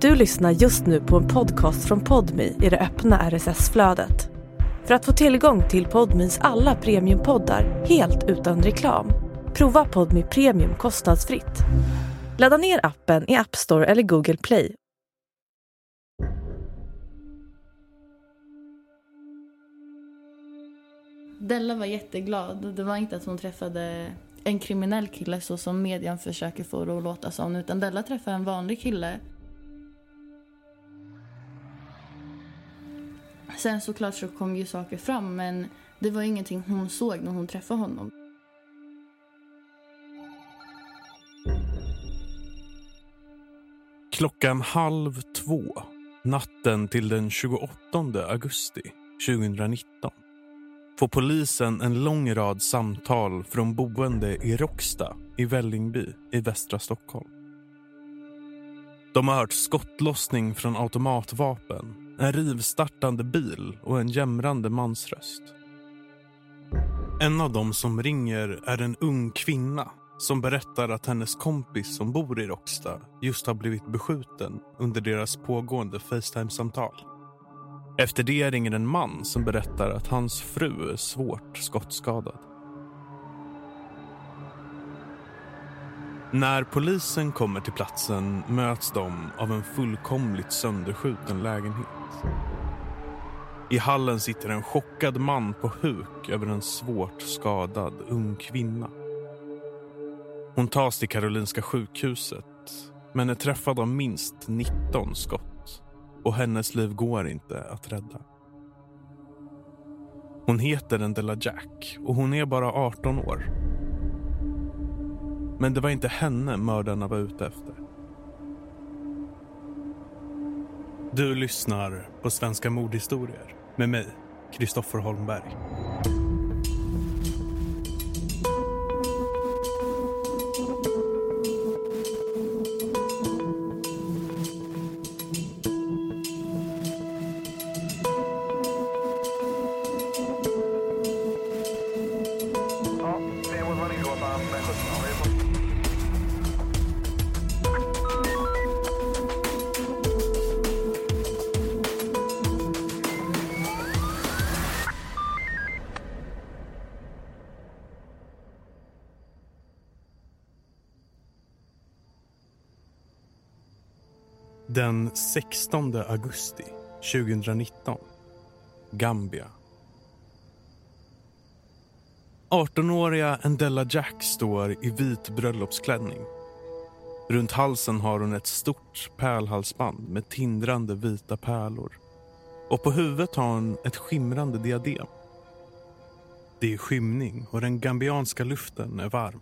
Du lyssnar just nu på en podcast från Podmi i det öppna RSS-flödet. För att få tillgång till Podmis alla premiumpoddar helt utan reklam, prova Podmi Premium kostnadsfritt. Ladda ner appen i App Store eller Google Play. Della var jätteglad. Det var inte att hon träffade en kriminell kille så som median försöker få det att låta som. Utan Della träffade en vanlig kille. Sen såklart så kom ju saker fram men det var ingenting hon såg när hon träffade honom. Klockan halv två natten till den 28 augusti 2019 får polisen en lång rad samtal från boende i Råcksta i Vällingby i västra Stockholm. De har hört skottlossning från automatvapen, en rivstartande bil och en jämrande mansröst. En av dem som ringer är en ung kvinna som berättar att hennes kompis som bor i Råcksta just har blivit beskjuten under deras pågående Facetime-samtal. Efter det ringer en man som berättar att hans fru är svårt skottskadad. När polisen kommer till platsen möts de av en fullkomligt sönderskjuten lägenhet. I hallen sitter en chockad man på huk över en svårt skadad ung kvinna. Hon tas till Karolinska sjukhuset men är träffad av minst 19 skott och hennes liv går inte att rädda. Hon heter Endela Jack och hon är bara 18 år. Men det var inte henne mördarna var ute efter. Du lyssnar på Svenska mordhistorier med mig, Kristoffer Holmberg. 16 augusti 2019. Gambia. 18-åriga Endella Jack står i vit bröllopsklänning. Runt halsen har hon ett stort pärlhalsband med tindrande vita pärlor. Och på huvudet har hon ett skimrande diadem. Det är skymning och den gambianska luften är varm.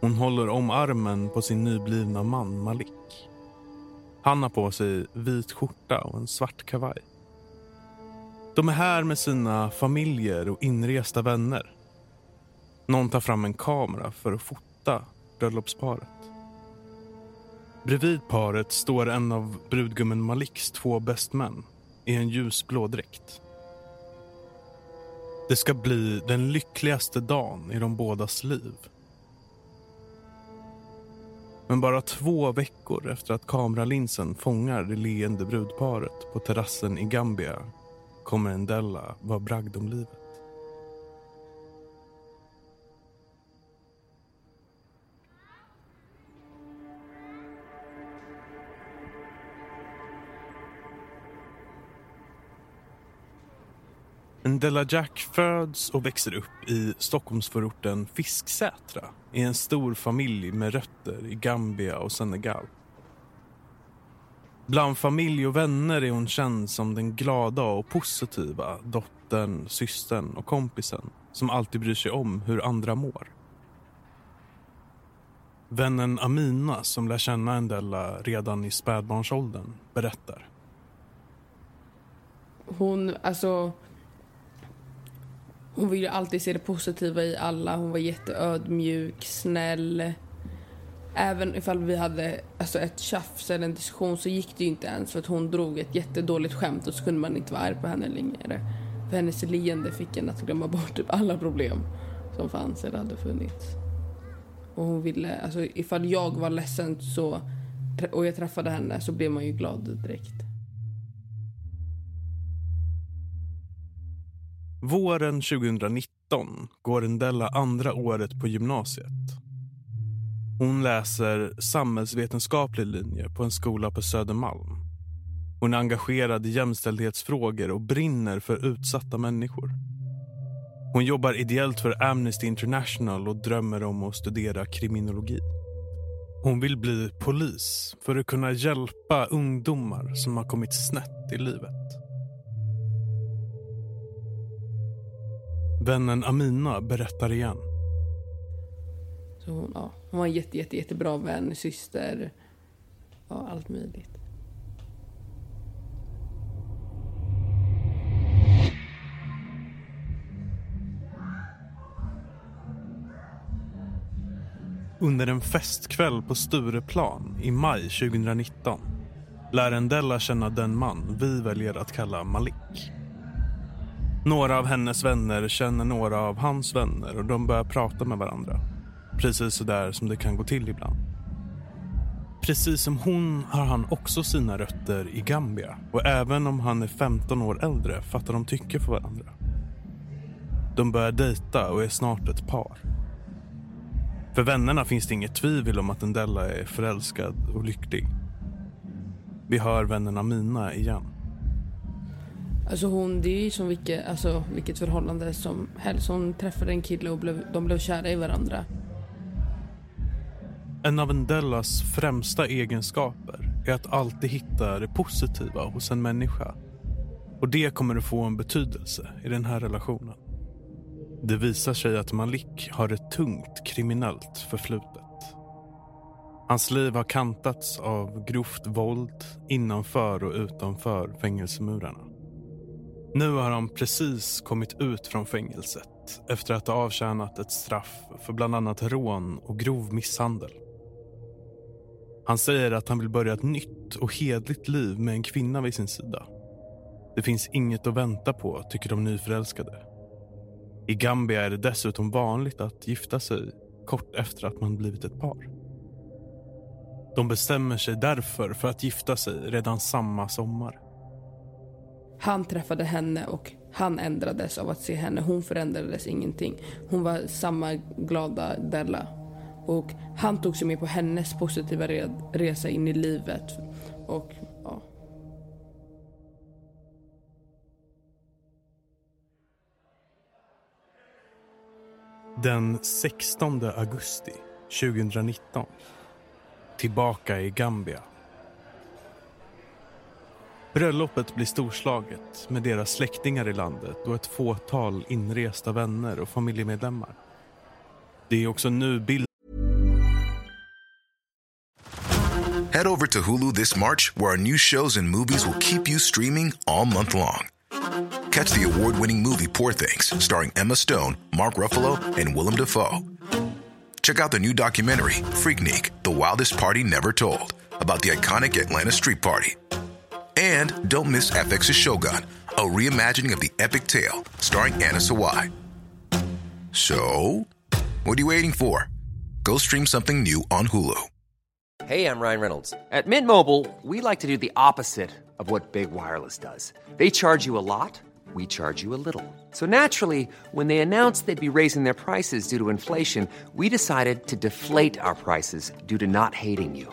Hon håller om armen på sin nyblivna man Malik. Han har på sig vit skjorta och en svart kavaj. De är här med sina familjer och inresta vänner. Någon tar fram en kamera för att fota bröllopsparet. Bredvid paret står en av brudgummen Maliks två bästmän i en ljusblå dräkt. Det ska bli den lyckligaste dagen i de bådas liv. Men bara två veckor efter att kameralinsen fångar det leende brudparet på terrassen i Gambia kommer Endella vara bragd om livet. Ndella Jack föds och växer upp i Stockholmsförorten Fisksätra i en stor familj med rötter i Gambia och Senegal. Bland familj och vänner är hon känd som den glada och positiva dottern, systern och kompisen som alltid bryr sig om hur andra mår. Vännen Amina, som lär känna Ndella redan i spädbarnsåldern, berättar. Hon, alltså... Hon ville alltid se det positiva i alla. Hon var jätteödmjuk, snäll. Även ifall vi hade alltså ett tjafs eller en diskussion så gick det ju inte ens för att hon drog ett jättedåligt skämt och så kunde man inte vara arg på henne längre. För hennes leende fick en att glömma bort typ alla problem som fanns eller hade funnits. Och hon ville, alltså ifall jag var ledsen så och jag träffade henne så blev man ju glad direkt. Våren 2019 går Ndella andra året på gymnasiet. Hon läser samhällsvetenskaplig linje på en skola på Södermalm. Hon är engagerad i jämställdhetsfrågor och brinner för utsatta människor. Hon jobbar ideellt för Amnesty International och drömmer om att studera kriminologi. Hon vill bli polis för att kunna hjälpa ungdomar som har kommit snett i livet. Vännen Amina berättar igen. Så hon, ja, hon var en jätte, jätte, jättebra vän, syster, ja, allt möjligt. Under en festkväll på Stureplan i maj 2019 lär Endella känna den man vi väljer att kalla Malik. Några av hennes vänner känner några av hans vänner och de börjar prata med varandra. Precis så där som det kan gå till ibland. Precis som hon har han också sina rötter i Gambia och även om han är 15 år äldre fattar de tycke för varandra. De börjar dejta och är snart ett par. För vännerna finns det inget tvivel om att Ndella är förälskad och lycklig. Vi hör vännerna Mina igen. Alltså hon, det är ju som vilket, alltså, vilket förhållande som helst. Hon träffade en kille och blev, de blev kära i varandra. En av Endellas främsta egenskaper är att alltid hitta det positiva hos en människa. Och det kommer att få en betydelse i den här relationen. Det visar sig att Malik har ett tungt kriminellt förflutet. Hans liv har kantats av grovt våld innanför och utanför fängelsemurarna. Nu har han precis kommit ut från fängelset efter att ha avtjänat ett straff för bland annat rån och grov misshandel. Han säger att han vill börja ett nytt och hedligt liv med en kvinna vid sin sida. Det finns inget att vänta på, tycker de nyförälskade. I Gambia är det dessutom vanligt att gifta sig kort efter att man blivit ett par. De bestämmer sig därför för att gifta sig redan samma sommar. Han träffade henne och han ändrades av att se henne. Hon förändrades ingenting. Hon var samma glada Della. Och han tog sig med på hennes positiva resa in i livet. Och ja. Den 16 augusti 2019. Tillbaka i Gambia. Bröllopet blir storslaget med deras släktingar i landet och ett fåtal inresta vänner och familjemedlemmar. Det är också nu bild Head over to Hulu this March, where our new shows and movies will keep you streaming all month long. Catch the award winning movie Poor Things, starring Emma Stone, Mark Ruffalo, and Willem Dafoe. Check out the new documentary, Freaknik The Wildest Party Never Told, about the iconic Atlanta Street Party. And don't miss FX's Shogun, a reimagining of the epic tale starring Anna Sawai. So, what are you waiting for? Go stream something new on Hulu. Hey, I'm Ryan Reynolds. At Mint Mobile, we like to do the opposite of what Big Wireless does. They charge you a lot, we charge you a little. So naturally, when they announced they'd be raising their prices due to inflation, we decided to deflate our prices due to not hating you.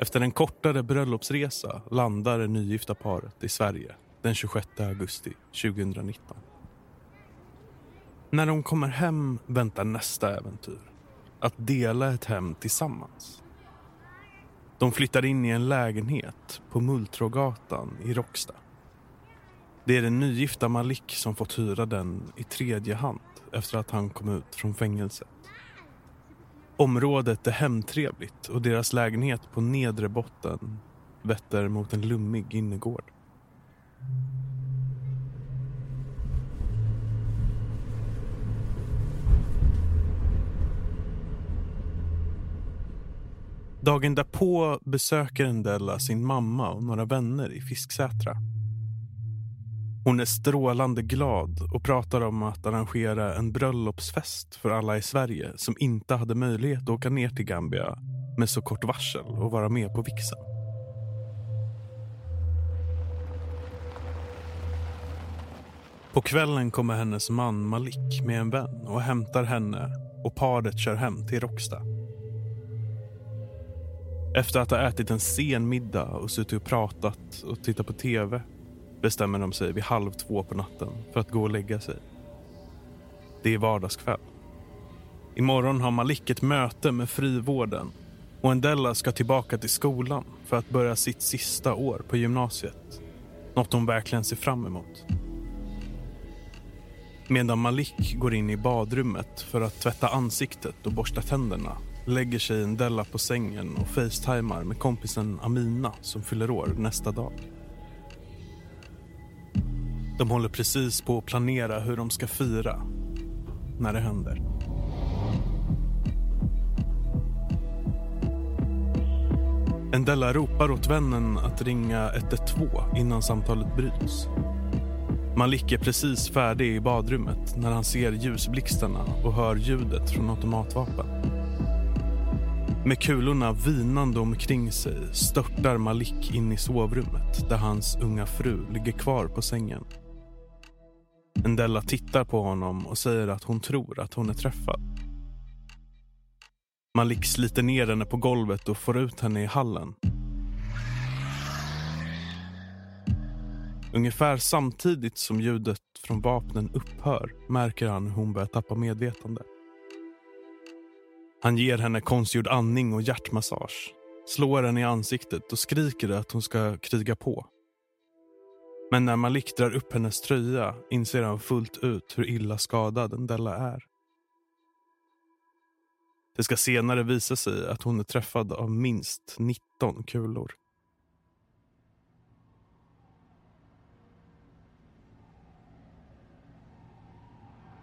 Efter en kortare bröllopsresa landar det nygifta paret i Sverige den 26 augusti 2019. När de kommer hem väntar nästa äventyr. Att dela ett hem tillsammans. De flyttar in i en lägenhet på Multrogatan i Råcksta. Det är den nygifta Malik som fått hyra den i tredje hand efter att han kom ut från fängelset. Området är hemtrevligt och deras lägenhet på nedre botten vetter mot en lummig innergård. Dagen därpå besöker Ndella sin mamma och några vänner i Fisksätra. Hon är strålande glad och pratar om att arrangera en bröllopsfest för alla i Sverige som inte hade möjlighet att åka ner till Gambia med så kort varsel och vara med på vigseln. På kvällen kommer hennes man Malik med en vän och hämtar henne och paret kör hem till Råcksta. Efter att ha ätit en sen middag och suttit och pratat och tittat på tv bestämmer de sig vid halv två på natten för att gå och lägga sig. Det är vardagskväll. Imorgon har Malik ett möte med frivården och Endella ska tillbaka till skolan för att börja sitt sista år på gymnasiet. Något hon verkligen ser fram emot. Medan Malik går in i badrummet för att tvätta ansiktet och borsta tänderna lägger sig Endella på sängen och facetimar med kompisen Amina som fyller år nästa dag. De håller precis på att planera hur de ska fira när det händer. Endella ropar åt vännen att ringa 112 innan samtalet bryts. Malik är precis färdig i badrummet när han ser ljusblixtarna och hör ljudet från automatvapen. Med kulorna vinande omkring sig störtar Malik in i sovrummet där hans unga fru ligger kvar på sängen. Endella tittar på honom och säger att hon tror att hon är träffad. Malik sliter ner henne på golvet och får ut henne i hallen. Ungefär samtidigt som ljudet från vapnen upphör märker han hur hon börjar tappa medvetande. Han ger henne konstgjord andning och hjärtmassage, slår henne i ansiktet och skriker att hon ska kriga på. Men när Malik drar upp hennes tröja inser han fullt ut hur illa skadad Della är. Det ska senare visa sig att hon är träffad av minst 19 kulor.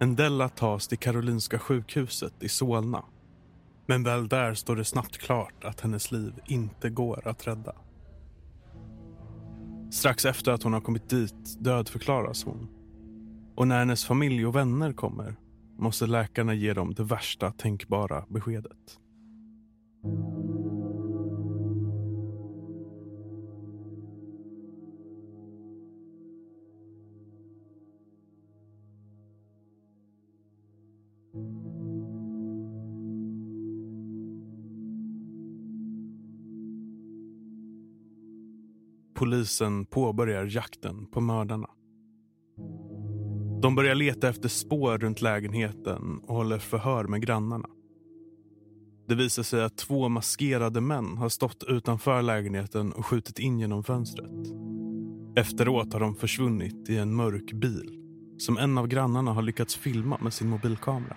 Endella tas till Karolinska sjukhuset i Solna. Men väl där står det snabbt klart att hennes liv inte går att rädda. Strax efter att hon har kommit dit dödförklaras hon. Och när hennes familj och vänner kommer måste läkarna ge dem det värsta tänkbara beskedet. Polisen påbörjar jakten på mördarna. De börjar leta efter spår runt lägenheten och håller förhör med grannarna. Det visar sig att två maskerade män har stått utanför lägenheten och skjutit in genom fönstret. Efteråt har de försvunnit i en mörk bil som en av grannarna har lyckats filma med sin mobilkamera.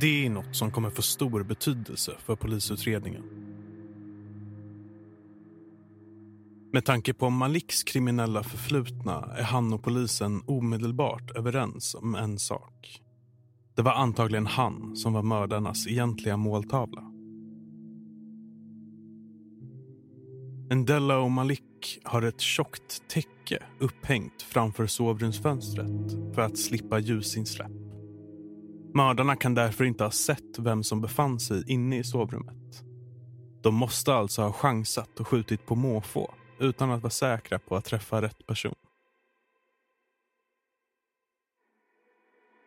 Det är något som kommer få stor betydelse för polisutredningen. Med tanke på Maliks kriminella förflutna är han och polisen omedelbart överens om en sak. Det var antagligen han som var mördarnas egentliga måltavla. Ndella och Malik har ett tjockt täcke upphängt framför sovrumsfönstret för att slippa ljusinsläpp. Mördarna kan därför inte ha sett vem som befann sig inne i sovrummet. De måste alltså ha chansat och skjutit på måfå utan att vara säkra på att träffa rätt person.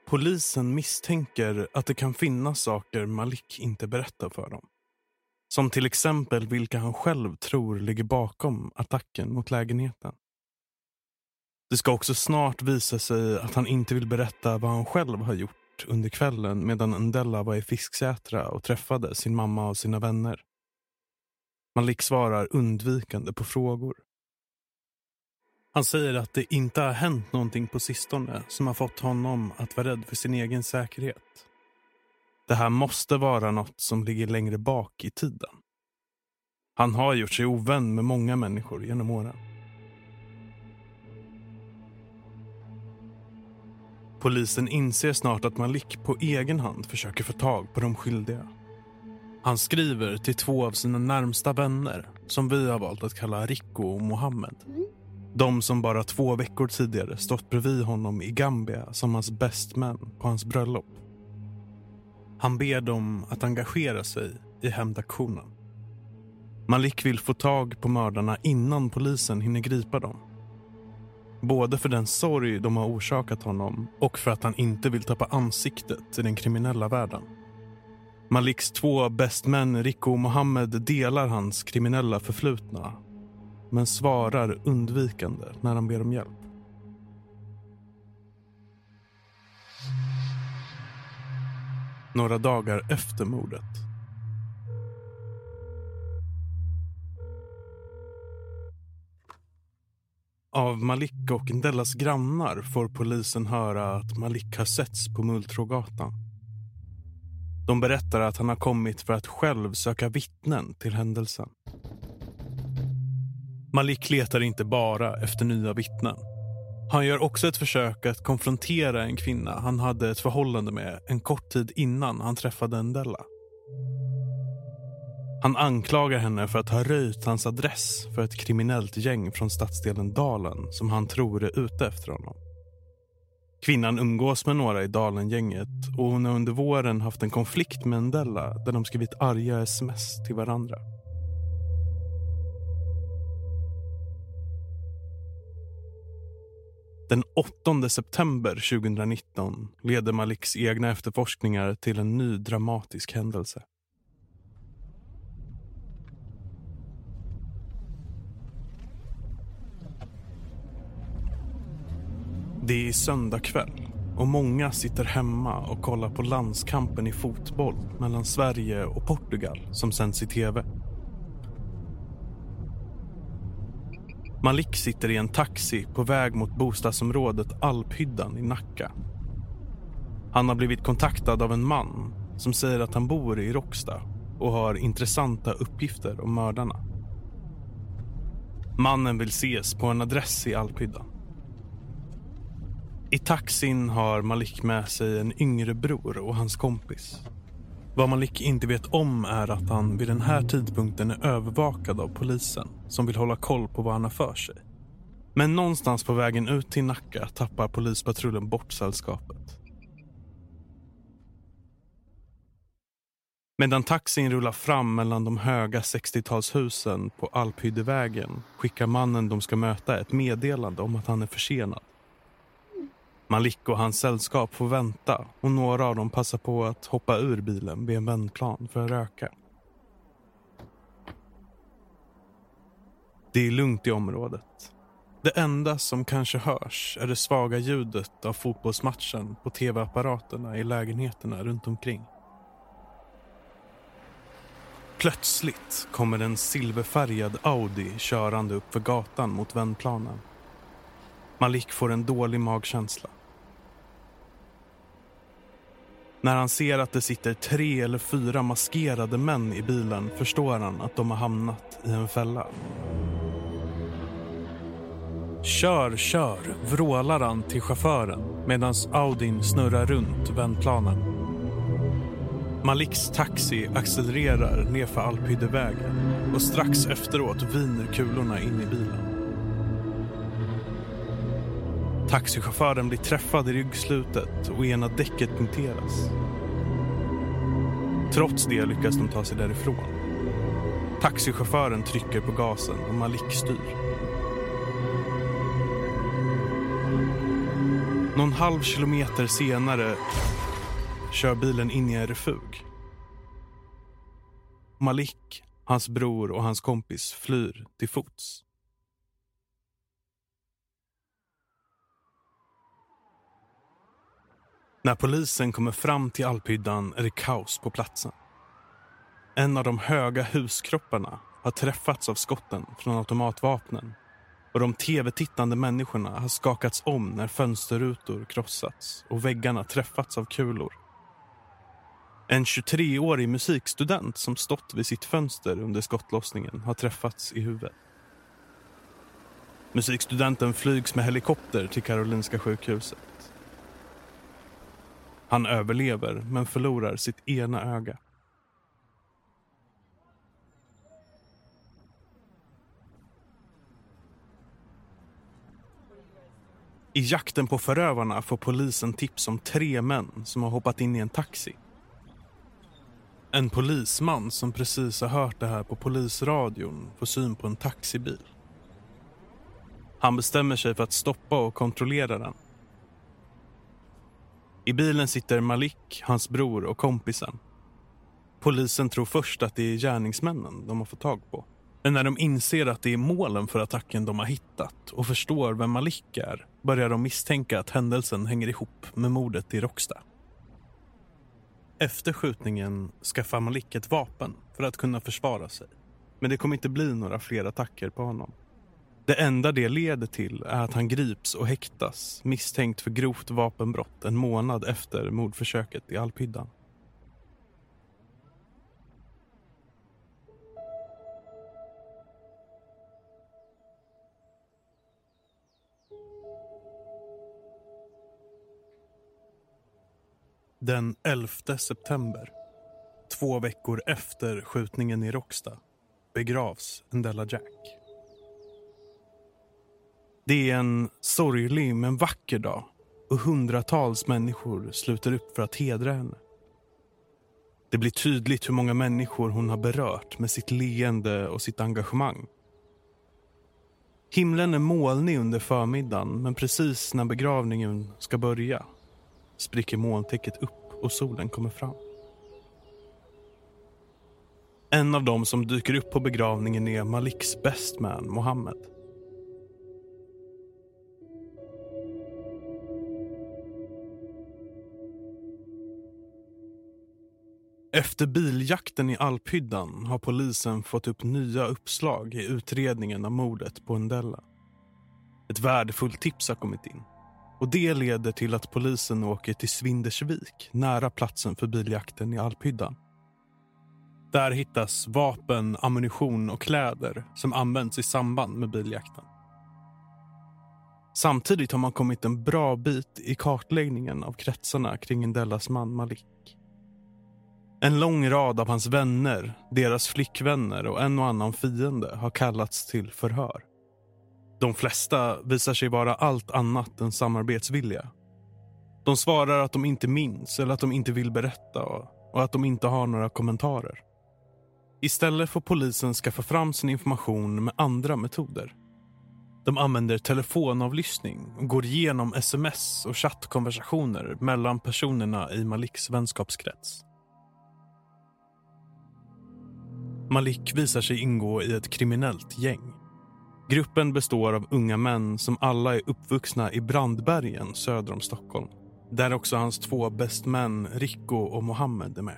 Polisen misstänker att det kan finnas saker Malik inte berättar för dem. Som till exempel vilka han själv tror ligger bakom attacken mot lägenheten. Det ska också snart visa sig att han inte vill berätta vad han själv har gjort under kvällen medan Ndella var i Fisksätra och träffade sin mamma och sina vänner. Malik svarar undvikande på frågor. Han säger att det inte har hänt någonting på sistone som har fått honom att vara rädd för sin egen säkerhet. Det här måste vara något som ligger längre bak i tiden. Han har gjort sig ovän med många människor genom åren. Polisen inser snart att Malik på egen hand försöker få tag på de skyldiga. Han skriver till två av sina närmsta vänner som vi har valt att kalla Rico och Mohammed. De som bara två veckor tidigare stått bredvid honom i Gambia som hans best man på hans bröllop. Han ber dem att engagera sig i hämndaktionen. Malik vill få tag på mördarna innan polisen hinner gripa dem. Både för den sorg de har orsakat honom och för att han inte vill tappa ansiktet i den kriminella världen. Maliks två bestmän, Rico och Mohammed, delar hans kriminella förflutna men svarar undvikande när han ber om hjälp. Några dagar efter mordet Av Malik och Ndellas grannar får polisen höra att Malik har setts på Mulltrågatan. De berättar att han har kommit för att själv söka vittnen till händelsen. Malik letar inte bara efter nya vittnen. Han gör också ett försök att konfrontera en kvinna han hade ett förhållande med en kort tid innan han träffade Ndella. Han anklagar henne för att ha röjt hans adress för ett kriminellt gäng från stadsdelen Dalen som han tror är ute efter honom. Kvinnan umgås med några i Dalengänget och hon har under våren haft en konflikt med Ndella där de skrivit arga sms till varandra. Den 8 september 2019 leder Maliks egna efterforskningar till en ny dramatisk händelse. Det är söndag kväll och många sitter hemma och kollar på landskampen i fotboll mellan Sverige och Portugal som sänds i tv. Malik sitter i en taxi på väg mot bostadsområdet Alphyddan i Nacka. Han har blivit kontaktad av en man som säger att han bor i Råcksta och har intressanta uppgifter om mördarna. Mannen vill ses på en adress i Alphyddan. I taxin har Malik med sig en yngre bror och hans kompis. Vad Malik inte vet om är att han vid den här tidpunkten är övervakad av polisen som vill hålla koll på vad han har för sig. Men någonstans på vägen ut till Nacka tappar polispatrullen bort sällskapet. Medan taxin rullar fram mellan de höga 60-talshusen på Alphyddevägen skickar mannen de ska möta ett meddelande om att han är försenad. Malik och hans sällskap får vänta och några av dem passar på att hoppa ur bilen vid en vändplan för att röka. Det är lugnt i området. Det enda som kanske hörs är det svaga ljudet av fotbollsmatchen på tv-apparaterna i lägenheterna runt omkring. Plötsligt kommer en silverfärgad Audi körande upp för gatan mot vändplanen. Malik får en dålig magkänsla. När han ser att det sitter tre eller fyra maskerade män i bilen förstår han att de har hamnat i en fälla. Kör, kör, vrålar han till chauffören medan Audin snurrar runt vändplanen. Maliks taxi accelererar nerför Alphyddevägen och strax efteråt viner kulorna in i bilen. Taxichauffören blir träffad i ryggslutet och ena däcket punkteras. Trots det lyckas de ta sig därifrån. Taxichauffören trycker på gasen och Malik styr. Någon halv kilometer senare kör bilen in i en refug. Malik, hans bror och hans kompis flyr till fots. När polisen kommer fram till Alphyddan är det kaos på platsen. En av de höga huskropparna har träffats av skotten från automatvapnen och de tv-tittande människorna har skakats om när fönsterrutor krossats och väggarna träffats av kulor. En 23-årig musikstudent som stått vid sitt fönster under skottlossningen har träffats i huvudet. Musikstudenten flygs med helikopter till Karolinska sjukhuset. Han överlever men förlorar sitt ena öga. I jakten på förövarna får polisen tips om tre män som har hoppat in i en taxi. En polisman som precis har hört det här på polisradion får syn på en taxibil. Han bestämmer sig för att stoppa och kontrollera den. I bilen sitter Malik, hans bror och kompisen. Polisen tror först att det är gärningsmännen de har fått tag på. Men när de inser att det är målen för attacken de har hittat och förstår vem Malik är börjar de misstänka att händelsen hänger ihop med mordet i Råcksta. Efter skjutningen skaffar Malik ett vapen för att kunna försvara sig. Men det kommer inte bli några fler attacker på honom. Det enda det leder till är att han grips och häktas misstänkt för grovt vapenbrott en månad efter mordförsöket i Alphyddan. Den 11 september, två veckor efter skjutningen i Råcksta, begravs Ndella Jack. Det är en sorglig men vacker dag och hundratals människor sluter upp för att hedra henne. Det blir tydligt hur många människor hon har berört med sitt leende och sitt engagemang. Himlen är molnig under förmiddagen men precis när begravningen ska börja spricker molntäcket upp och solen kommer fram. En av dem som dyker upp på begravningen är Maliks best man, Mohammed. Efter biljakten i Alphyddan har polisen fått upp nya uppslag i utredningen av mordet på Ndella. Ett värdefullt tips har kommit in. Och Det leder till att polisen åker till Svindersvik nära platsen för biljakten i Alphyddan. Där hittas vapen, ammunition och kläder som används i samband med biljakten. Samtidigt har man kommit en bra bit i kartläggningen av kretsarna kring Ndellas man Malik. En lång rad av hans vänner, deras flickvänner och en och annan fiende har kallats till förhör. De flesta visar sig vara allt annat än samarbetsvilliga. De svarar att de inte minns eller att de inte vill berätta och att de inte har några kommentarer. Istället får polisen skaffa fram sin information med andra metoder. De använder telefonavlyssning och går igenom sms och chattkonversationer mellan personerna i Maliks vänskapskrets. Malik visar sig ingå i ett kriminellt gäng. Gruppen består av unga män som alla är uppvuxna i Brandbergen söder om Stockholm. Där också hans två bästmän Rico och Mohammed är med.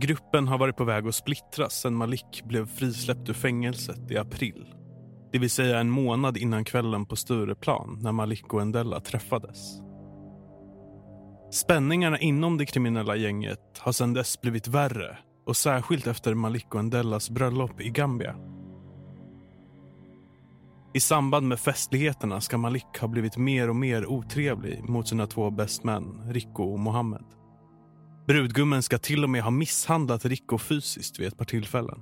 Gruppen har varit på väg att splittras sen Malik blev frisläppt ur fängelset i april. Det vill säga en månad innan kvällen på Stureplan när Malik och Endella träffades. Spänningarna inom det kriminella gänget har sedan dess blivit värre och särskilt efter Malik och Ndellas bröllop i Gambia. I samband med festligheterna ska Malik ha blivit mer och mer otrevlig mot sina två bästmän, Rico och Mohammed. Brudgummen ska till och med ha misshandlat Rico fysiskt vid ett par tillfällen.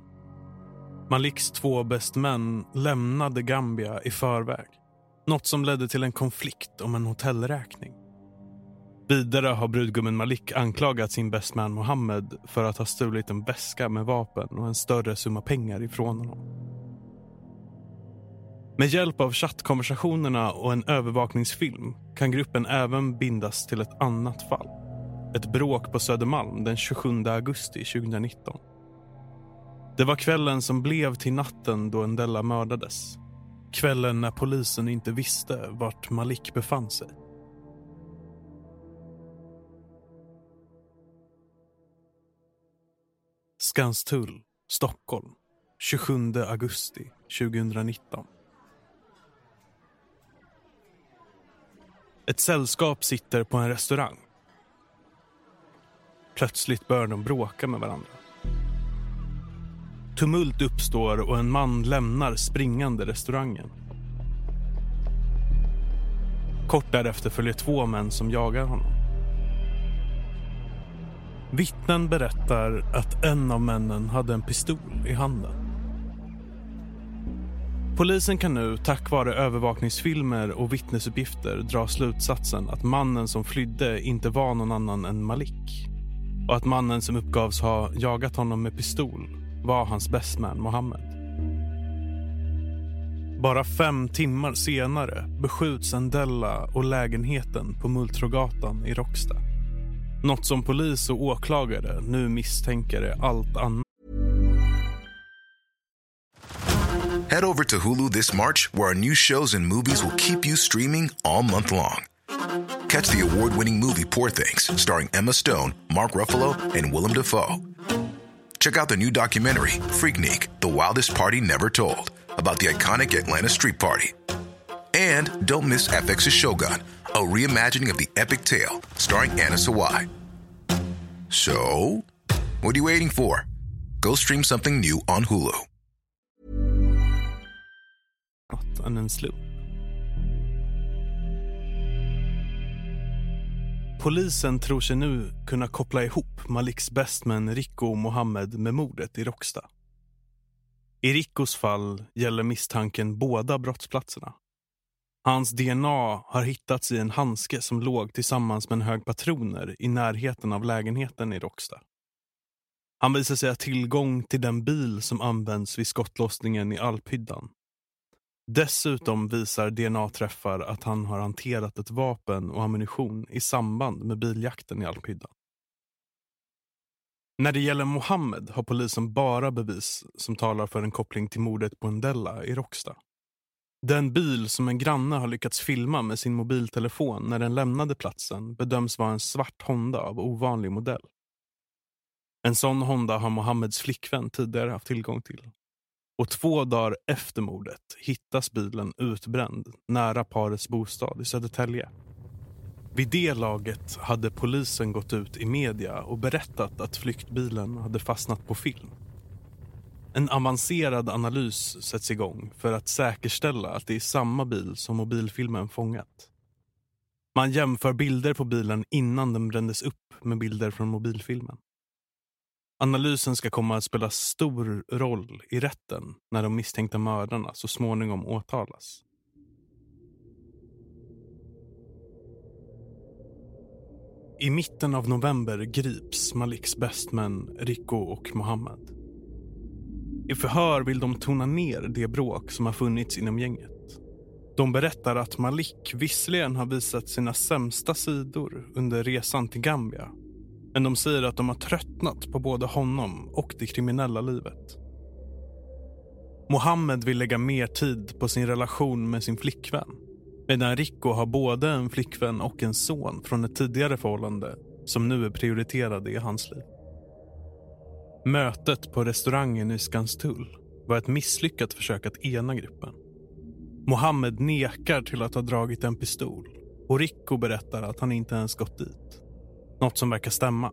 Maliks två bästmän lämnade Gambia i förväg. Något som ledde till en konflikt om en hotellräkning. Vidare har brudgummen Malik anklagat sin bestman Mohammed för att ha stulit en väska med vapen och en större summa pengar ifrån honom. Med hjälp av chattkonversationerna och en övervakningsfilm kan gruppen även bindas till ett annat fall. Ett bråk på Södermalm den 27 augusti 2019. Det var kvällen som blev till natten då Ndella mördades. Kvällen när polisen inte visste vart Malik befann sig. Skanstull, Stockholm, 27 augusti 2019. Ett sällskap sitter på en restaurang. Plötsligt börjar de bråka med varandra. Tumult uppstår och en man lämnar springande restaurangen. Kort därefter följer två män som jagar honom. Vittnen berättar att en av männen hade en pistol i handen. Polisen kan nu, tack vare övervakningsfilmer och vittnesuppgifter dra slutsatsen att mannen som flydde inte var någon annan än Malik. Och att mannen som uppgavs ha jagat honom med pistol var hans bestman Mohammed. Bara fem timmar senare beskjuts Endella och lägenheten på Multrogatan i Råcksta. Något som polis och åklagare nu misstänker är allt annat Head over to Hulu this March, where our new shows and movies will keep you streaming all month long. Catch the award winning movie Poor Things, starring Emma Stone, Mark Ruffalo, and Willem Dafoe. Check out the new documentary, Freaknik The Wildest Party Never Told, about the iconic Atlanta Street Party. And don't miss FX's Shogun, a reimagining of the epic tale, starring Anna Sawai. So, what are you waiting for? Go stream something new on Hulu. än en slump. Polisen tror sig nu kunna koppla ihop Maliks bestman Rico Mohammed med mordet i Råcksta. I Ricos fall gäller misstanken båda brottsplatserna. Hans DNA har hittats i en handske som låg tillsammans med en hög patroner i närheten av lägenheten i Råcksta. Han visar sig ha tillgång till den bil som används vid skottlossningen i Alphyddan. Dessutom visar DNA-träffar att han har hanterat ett vapen och ammunition i samband med biljakten i Alphyddan. När det gäller Mohammed har polisen bara bevis som talar för en koppling till mordet på Ndella i Råcksta. Den bil som en granne har lyckats filma med sin mobiltelefon när den lämnade platsen bedöms vara en svart Honda av ovanlig modell. En sån Honda har Mohammeds flickvän tidigare haft tillgång till. Och två dagar efter mordet hittas bilen utbränd nära parets bostad i Södertälje. Vid det laget hade polisen gått ut i media och berättat att flyktbilen hade fastnat på film. En avancerad analys sätts igång för att säkerställa att det är samma bil som mobilfilmen fångat. Man jämför bilder på bilen innan den brändes upp med bilder från mobilfilmen. Analysen ska komma att spela stor roll i rätten när de misstänkta mördarna så småningom åtalas. I mitten av november grips Maliks bästmän Rico och Mohammed. I förhör vill de tona ner det bråk som har funnits inom gänget. De berättar att Malik visserligen har visat sina sämsta sidor under resan till Gambia men de säger att de har tröttnat på både honom och det kriminella livet. Mohammed vill lägga mer tid på sin relation med sin flickvän. Medan Rico har både en flickvän och en son från ett tidigare förhållande som nu är prioriterade i hans liv. Mötet på restaurangen i Skanstull var ett misslyckat försök att ena gruppen. Mohammed nekar till att ha dragit en pistol och Rico berättar att han inte ens gått dit. Något som verkar stämma.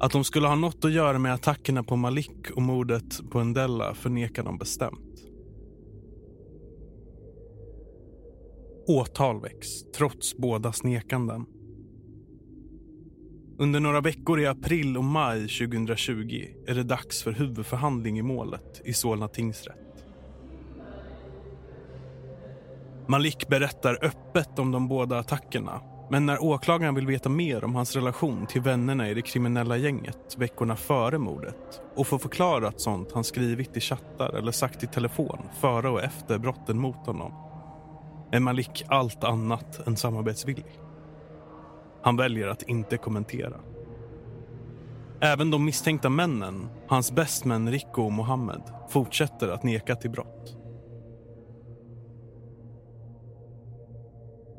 Att de skulle ha något att göra med attackerna på Malik och mordet på Ndella förnekar de bestämt. Åtal väcks, trots bådas nekanden. Under några veckor i april och maj 2020 är det dags för huvudförhandling i målet i Solna tingsrätt. Malik berättar öppet om de båda attackerna men när åklagaren vill veta mer om hans relation till vännerna i det kriminella gänget veckorna före mordet och få förklarat sånt han skrivit i chattar eller sagt i telefon före och efter brotten mot honom är Malik allt annat än samarbetsvillig. Han väljer att inte kommentera. Även de misstänkta männen, hans bästmän Rico och Mohammed, fortsätter att neka till brott.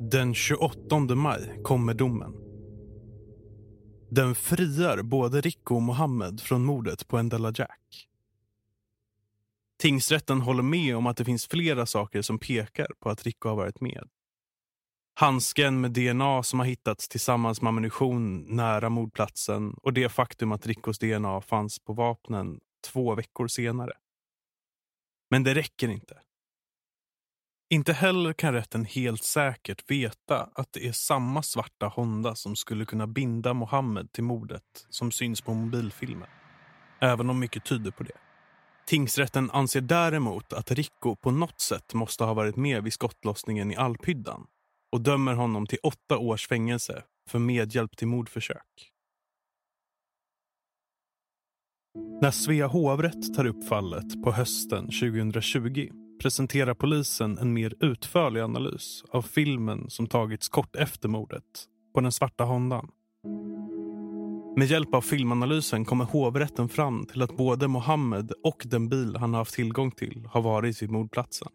Den 28 maj kommer domen. Den friar både Rico och Mohammed från mordet på Endela Jack. Tingsrätten håller med om att det finns flera saker som pekar på att Rico har varit med. Handsken med DNA som har hittats tillsammans med ammunition nära mordplatsen och det faktum att Rickos DNA fanns på vapnen två veckor senare. Men det räcker inte. Inte heller kan rätten helt säkert veta att det är samma svarta Honda som skulle kunna binda Mohammed till mordet som syns på mobilfilmen. Även om mycket tyder på det. Tingsrätten anser däremot att Rico på något sätt måste ha varit med vid skottlossningen i Alphyddan och dömer honom till åtta års fängelse för medhjälp till mordförsök. När Svea hovrätt tar upp fallet på hösten 2020 presenterar polisen en mer utförlig analys av filmen som tagits kort efter mordet på den svarta Hondan. Med hjälp av filmanalysen kommer hovrätten fram till att både Mohammed och den bil han har haft tillgång till har varit vid mordplatsen.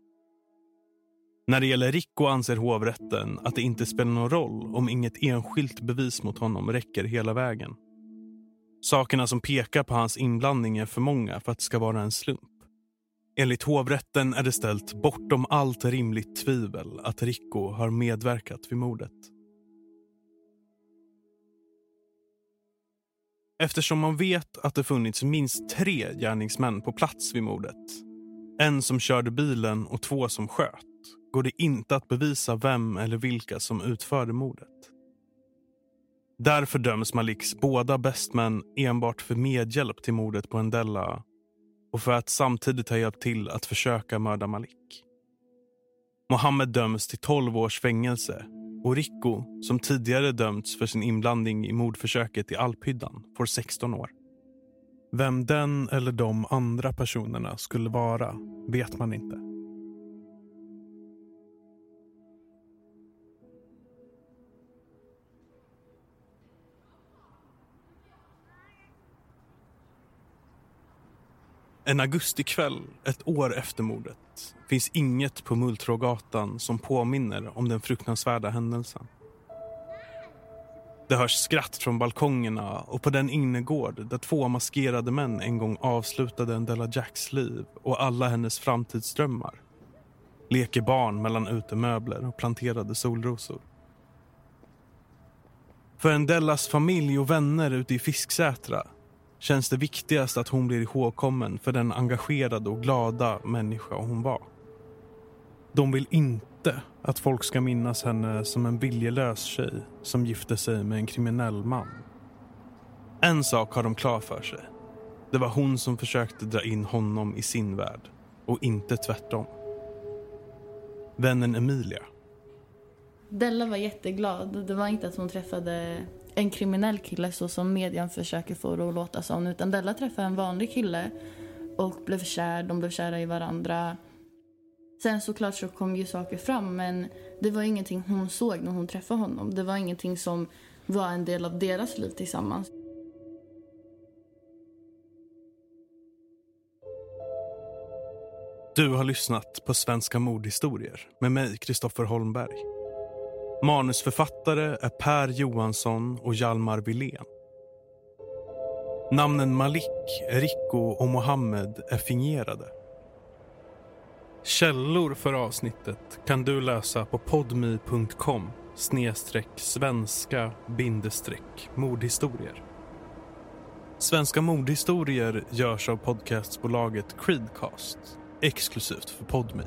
När det gäller Rico anser hovrätten att det inte spelar någon roll om inget enskilt bevis mot honom räcker hela vägen. Sakerna som pekar på hans inblandning är för många för att det ska vara en slump. Enligt hovrätten är det ställt bortom allt rimligt tvivel att Rico har medverkat vid mordet. Eftersom man vet att det funnits minst tre gärningsmän på plats vid mordet, en som körde bilen och två som sköt, går det inte att bevisa vem eller vilka som utförde mordet. Därför döms Maliks båda bästmän enbart för medhjälp till mordet på Endella och för att samtidigt ha hjälpt till att försöka mörda Malik. Mohammed döms till 12 års fängelse och Rico, som tidigare dömts för sin inblandning i mordförsöket i Alphyddan, får 16 år. Vem den eller de andra personerna skulle vara vet man inte. En augustikväll, ett år efter mordet, finns inget på Mulltrågatan som påminner om den fruktansvärda händelsen. Det hörs skratt från balkongerna och på den innergård där två maskerade män en gång avslutade en Della Jacks liv och alla hennes framtidsdrömmar leker barn mellan utemöbler och planterade solrosor. För en Dellas familj och vänner ute i Fisksätra känns det viktigast att hon blir ihågkommen för den engagerade och glada människa hon var. De vill inte att folk ska minnas henne som en viljelös tjej som gifte sig med en kriminell man. En sak har de klar för sig. Det var hon som försökte dra in honom i sin värld och inte tvärtom. Vännen Emilia. Della var jätteglad. Det var inte att hon träffade en kriminell kille så som median försöker få det att låta som. Utan Della träffade en vanlig kille och blev kär. De blev kära i varandra. Sen såklart så kom ju saker fram men det var ingenting hon såg när hon träffade honom. Det var ingenting som var en del av deras liv tillsammans. Du har lyssnat på Svenska mordhistorier med mig, Kristoffer Holmberg. Manusförfattare är Per Johansson och Hjalmar Wilén. Namnen Malik, Rico och Mohammed är fingerade. Källor för avsnittet kan du läsa på podmi.com snedstreck svenska bindestreck mordhistorier. Svenska mordhistorier görs av podcastbolaget Creedcast exklusivt för Podmi.